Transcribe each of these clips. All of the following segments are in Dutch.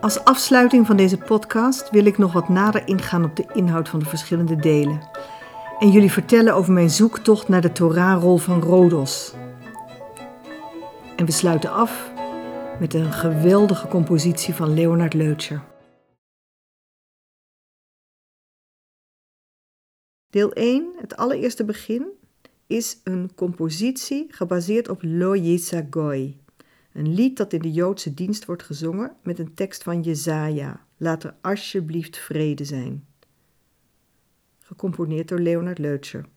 Als afsluiting van deze podcast wil ik nog wat nader ingaan op de inhoud van de verschillende delen. En jullie vertellen over mijn zoektocht naar de Torahrol van Rodos. En we sluiten af met een geweldige compositie van Leonard Leutscher. Deel 1, het allereerste begin, is een compositie gebaseerd op Lo Goy. Een lied dat in de Joodse dienst wordt gezongen met een tekst van Jezaja. Laat er alsjeblieft vrede zijn. Gecomponeerd door Leonard Leutscher.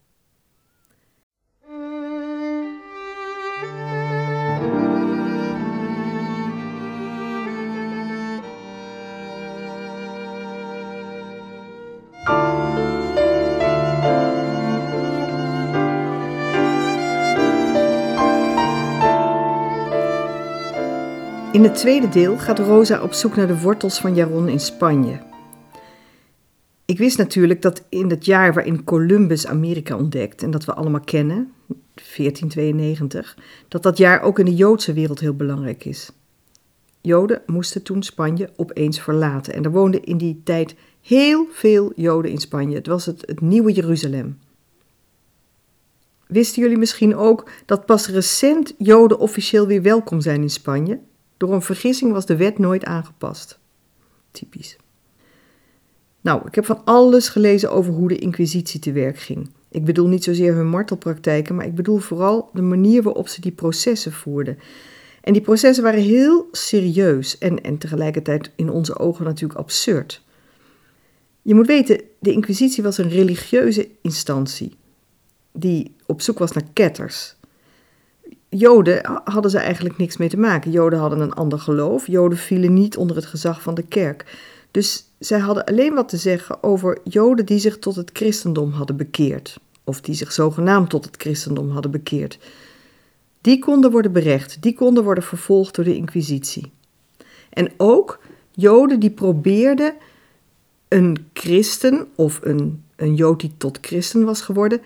In het tweede deel gaat Rosa op zoek naar de wortels van Jaron in Spanje. Ik wist natuurlijk dat in het jaar waarin Columbus Amerika ontdekt en dat we allemaal kennen, 1492, dat dat jaar ook in de Joodse wereld heel belangrijk is. Joden moesten toen Spanje opeens verlaten en er woonden in die tijd heel veel Joden in Spanje. Het was het, het nieuwe Jeruzalem. Wisten jullie misschien ook dat pas recent Joden officieel weer welkom zijn in Spanje? Door een vergissing was de wet nooit aangepast. Typisch. Nou, ik heb van alles gelezen over hoe de Inquisitie te werk ging. Ik bedoel niet zozeer hun martelpraktijken, maar ik bedoel vooral de manier waarop ze die processen voerden. En die processen waren heel serieus en, en tegelijkertijd in onze ogen natuurlijk absurd. Je moet weten, de Inquisitie was een religieuze instantie die op zoek was naar ketters. Joden hadden ze eigenlijk niks mee te maken. Joden hadden een ander geloof. Joden vielen niet onder het gezag van de kerk. Dus zij hadden alleen wat te zeggen over Joden die zich tot het christendom hadden bekeerd. Of die zich zogenaamd tot het christendom hadden bekeerd. Die konden worden berecht, die konden worden vervolgd door de Inquisitie. En ook Joden die probeerden een christen of een, een Jood die tot christen was geworden,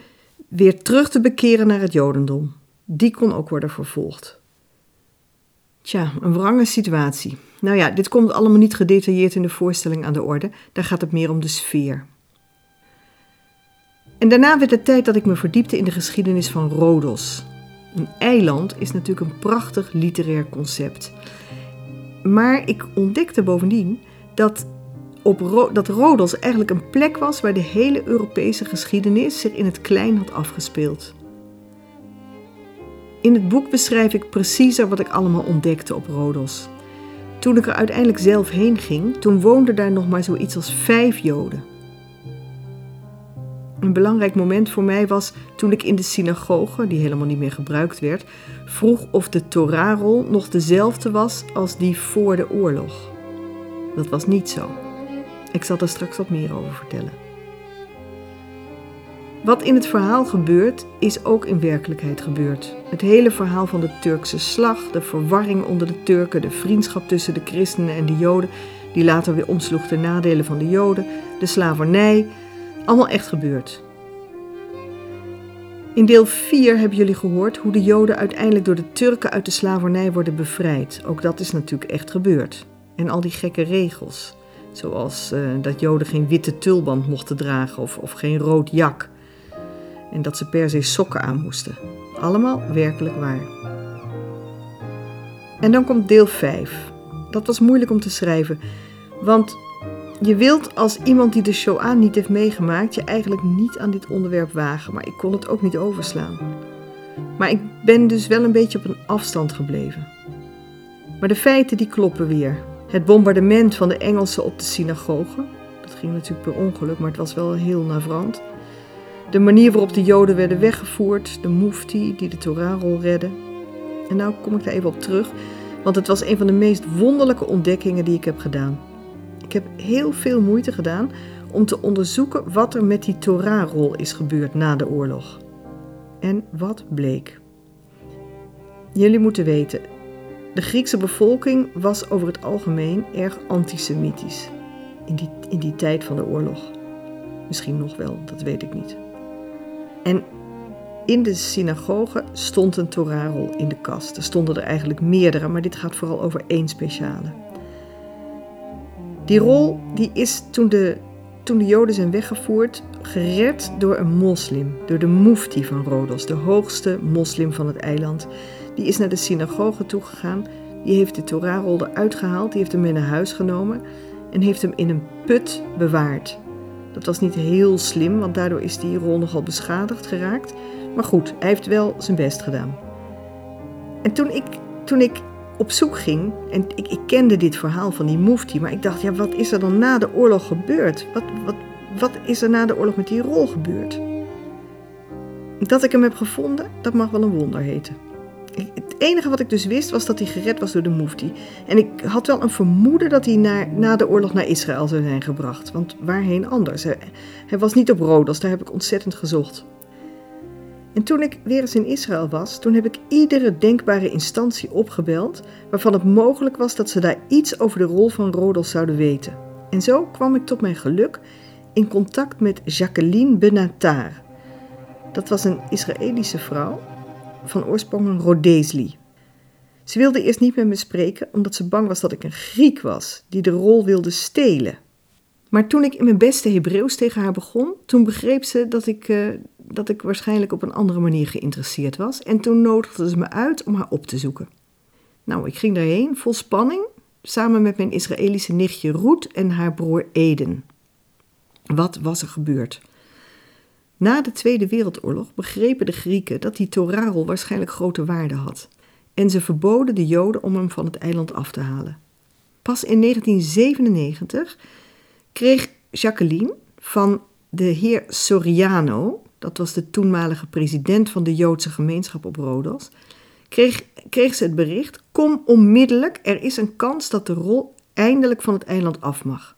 weer terug te bekeren naar het Jodendom die kon ook worden vervolgd. Tja, een wrange situatie. Nou ja, dit komt allemaal niet gedetailleerd in de voorstelling aan de orde, daar gaat het meer om de sfeer. En daarna werd het tijd dat ik me verdiepte in de geschiedenis van Rodos. Een eiland is natuurlijk een prachtig literair concept. Maar ik ontdekte bovendien dat, op dat Rodos eigenlijk een plek was waar de hele Europese geschiedenis zich in het klein had afgespeeld. In het boek beschrijf ik preciezer wat ik allemaal ontdekte op Rodos. Toen ik er uiteindelijk zelf heen ging, toen woonden daar nog maar zoiets als vijf Joden. Een belangrijk moment voor mij was toen ik in de synagoge, die helemaal niet meer gebruikt werd, vroeg of de Torahrol nog dezelfde was als die voor de oorlog. Dat was niet zo. Ik zal daar straks wat meer over vertellen. Wat in het verhaal gebeurt, is ook in werkelijkheid gebeurd. Het hele verhaal van de Turkse slag, de verwarring onder de Turken, de vriendschap tussen de christenen en de Joden, die later weer omsloeg de nadelen van de Joden, de slavernij, allemaal echt gebeurd. In deel 4 hebben jullie gehoord hoe de Joden uiteindelijk door de Turken uit de slavernij worden bevrijd. Ook dat is natuurlijk echt gebeurd. En al die gekke regels, zoals uh, dat Joden geen witte tulband mochten dragen of, of geen rood jak en dat ze per se sokken aan moesten. Allemaal werkelijk waar. En dan komt deel 5. Dat was moeilijk om te schrijven, want je wilt als iemand die de Shoah niet heeft meegemaakt, je eigenlijk niet aan dit onderwerp wagen, maar ik kon het ook niet overslaan. Maar ik ben dus wel een beetje op een afstand gebleven. Maar de feiten die kloppen weer. Het bombardement van de Engelsen op de synagoge, dat ging natuurlijk per ongeluk, maar het was wel heel navrant. De manier waarop de Joden werden weggevoerd, de mufti die de Torahrol redde. En nou kom ik daar even op terug, want het was een van de meest wonderlijke ontdekkingen die ik heb gedaan. Ik heb heel veel moeite gedaan om te onderzoeken wat er met die Torahrol is gebeurd na de oorlog. En wat bleek? Jullie moeten weten, de Griekse bevolking was over het algemeen erg antisemitisch in die, in die tijd van de oorlog. Misschien nog wel, dat weet ik niet. En in de synagoge stond een Torahrol in de kast. Er stonden er eigenlijk meerdere, maar dit gaat vooral over één speciale. Die rol die is toen de, toen de Joden zijn weggevoerd gered door een moslim, door de mufti van Rodos, de hoogste moslim van het eiland. Die is naar de synagoge toegegaan, die heeft de Torahrol eruit gehaald, die heeft hem mee naar huis genomen en heeft hem in een put bewaard. Dat was niet heel slim, want daardoor is die rol nogal beschadigd geraakt. Maar goed, hij heeft wel zijn best gedaan. En toen ik, toen ik op zoek ging, en ik, ik kende dit verhaal van die mufti, maar ik dacht, ja, wat is er dan na de oorlog gebeurd? Wat, wat, wat is er na de oorlog met die rol gebeurd? Dat ik hem heb gevonden, dat mag wel een wonder heten. Het enige wat ik dus wist was dat hij gered was door de mufti. En ik had wel een vermoeden dat hij na de oorlog naar Israël zou zijn gebracht. Want waarheen anders? Hij, hij was niet op Rodos, daar heb ik ontzettend gezocht. En toen ik weer eens in Israël was, toen heb ik iedere denkbare instantie opgebeld waarvan het mogelijk was dat ze daar iets over de rol van Rodos zouden weten. En zo kwam ik tot mijn geluk in contact met Jacqueline Benatar. Dat was een Israëlische vrouw, van oorsprong een Rhodesli. Ze wilde eerst niet met me spreken omdat ze bang was dat ik een Griek was die de rol wilde stelen. Maar toen ik in mijn beste Hebreeuws tegen haar begon, toen begreep ze dat ik, uh, dat ik waarschijnlijk op een andere manier geïnteresseerd was. En toen nodigde ze me uit om haar op te zoeken. Nou, ik ging daarheen vol spanning, samen met mijn Israëlische nichtje Ruth en haar broer Eden. Wat was er gebeurd? Na de Tweede Wereldoorlog begrepen de Grieken dat die Torarel waarschijnlijk grote waarde had. En ze verboden de Joden om hem van het eiland af te halen. Pas in 1997 kreeg Jacqueline van de heer Soriano, dat was de toenmalige president van de Joodse gemeenschap op Rodos, kreeg, kreeg ze het bericht: kom onmiddellijk, er is een kans dat de rol eindelijk van het eiland af mag.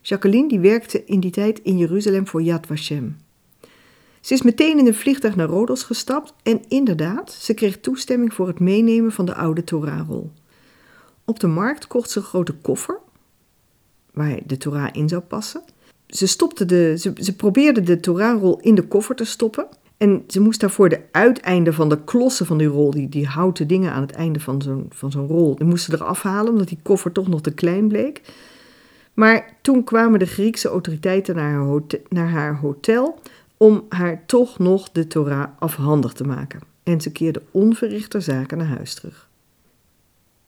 Jacqueline die werkte in die tijd in Jeruzalem voor Yad Vashem. Ze is meteen in een vliegtuig naar Rodos gestapt en inderdaad, ze kreeg toestemming voor het meenemen van de oude Torahrol. Op de markt kocht ze een grote koffer waar de Torah in zou passen. Ze, stopte de, ze, ze probeerde de Torahrol in de koffer te stoppen. En ze moest daarvoor de uiteinden van de klossen van die rol, die, die houten dingen aan het einde van zo'n, van zo'n rol, die moesten eraf halen omdat die koffer toch nog te klein bleek. Maar toen kwamen de Griekse autoriteiten naar haar, naar haar hotel om haar toch nog de Torah afhandig te maken. En ze keerde onverrichter zaken naar huis terug.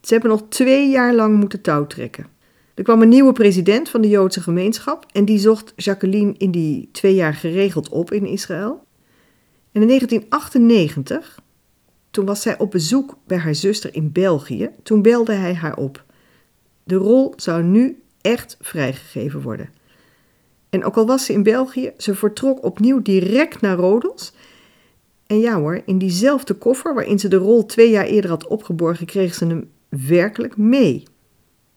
Ze hebben nog twee jaar lang moeten touwtrekken. Er kwam een nieuwe president van de Joodse gemeenschap en die zocht Jacqueline in die twee jaar geregeld op in Israël. En in 1998, toen was zij op bezoek bij haar zuster in België, toen belde hij haar op. De rol zou nu echt vrijgegeven worden. En ook al was ze in België, ze vertrok opnieuw direct naar Rodos. En ja hoor, in diezelfde koffer waarin ze de rol twee jaar eerder had opgeborgen, kreeg ze hem werkelijk mee.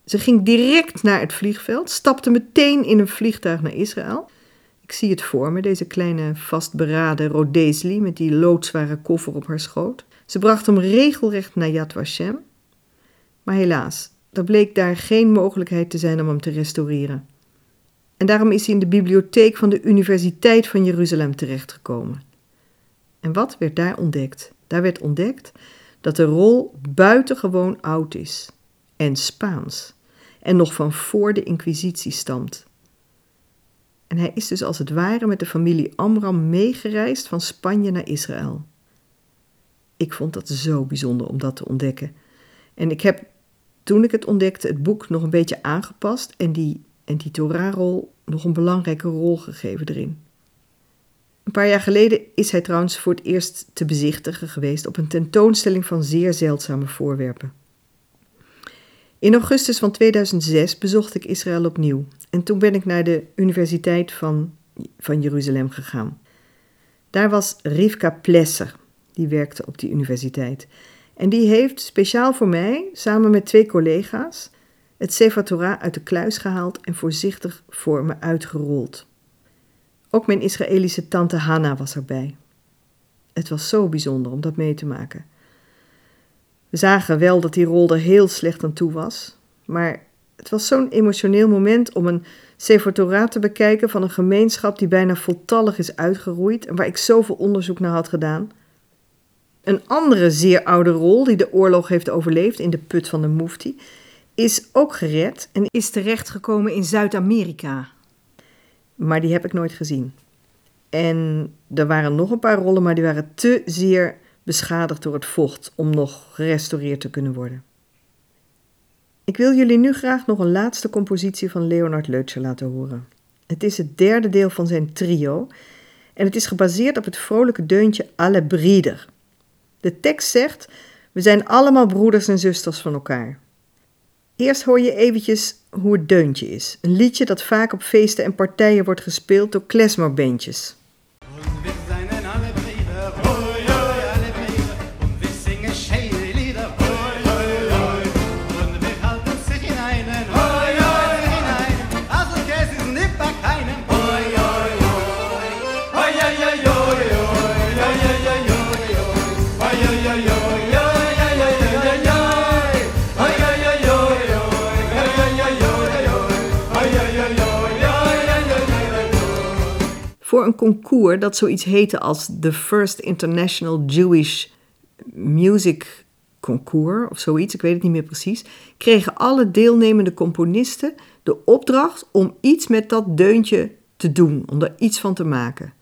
Ze ging direct naar het vliegveld, stapte meteen in een vliegtuig naar Israël. Ik zie het voor me, deze kleine vastberaden Rhodesli met die loodzware koffer op haar schoot. Ze bracht hem regelrecht naar Yad Vashem. Maar helaas, er bleek daar geen mogelijkheid te zijn om hem te restaureren. En daarom is hij in de bibliotheek van de Universiteit van Jeruzalem terechtgekomen. En wat werd daar ontdekt? Daar werd ontdekt dat de rol buitengewoon oud is en Spaans en nog van voor de Inquisitie stamt. En hij is dus als het ware met de familie Amram meegereisd van Spanje naar Israël. Ik vond dat zo bijzonder om dat te ontdekken. En ik heb toen ik het ontdekte het boek nog een beetje aangepast en die, en die Torahrol nog een belangrijke rol gegeven erin. Een paar jaar geleden is hij trouwens voor het eerst te bezichtigen geweest op een tentoonstelling van zeer zeldzame voorwerpen. In augustus van 2006 bezocht ik Israël opnieuw en toen ben ik naar de Universiteit van, van Jeruzalem gegaan. Daar was Rivka Plesser, die werkte op die universiteit. En die heeft speciaal voor mij, samen met twee collega's, het Sefer Torah uit de kluis gehaald en voorzichtig voor me uitgerold. Ook mijn Israëlische tante Hanna was erbij. Het was zo bijzonder om dat mee te maken. We zagen wel dat die rol er heel slecht aan toe was, maar het was zo'n emotioneel moment om een Sefer Torah te bekijken van een gemeenschap die bijna voltallig is uitgeroeid en waar ik zoveel onderzoek naar had gedaan. Een andere zeer oude rol die de oorlog heeft overleefd in de put van de Mufti is ook gered en is terechtgekomen in Zuid-Amerika. Maar die heb ik nooit gezien. En er waren nog een paar rollen, maar die waren te zeer beschadigd door het vocht om nog gerestaureerd te kunnen worden. Ik wil jullie nu graag nog een laatste compositie van Leonard Leutscher laten horen. Het is het derde deel van zijn trio en het is gebaseerd op het vrolijke deuntje Alle Brieder. De tekst zegt: We zijn allemaal broeders en zusters van elkaar. Eerst hoor je eventjes hoe het deuntje is. Een liedje dat vaak op feesten en partijen wordt gespeeld door klezmerbandjes. Concours dat zoiets heette als The First International Jewish Music Concours of zoiets, ik weet het niet meer precies, kregen alle deelnemende componisten de opdracht om iets met dat deuntje te doen, om er iets van te maken.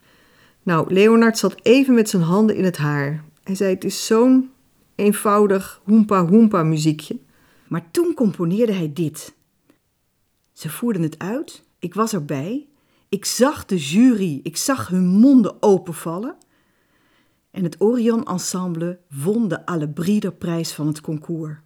Nou, Leonard zat even met zijn handen in het haar. Hij zei: Het is zo'n eenvoudig hoempa-hoempa muziekje. Maar toen componeerde hij dit. Ze voerden het uit, ik was erbij. Ik zag de jury, ik zag hun monden openvallen. En het Orion Ensemble won de Alebriderprijs van het concours.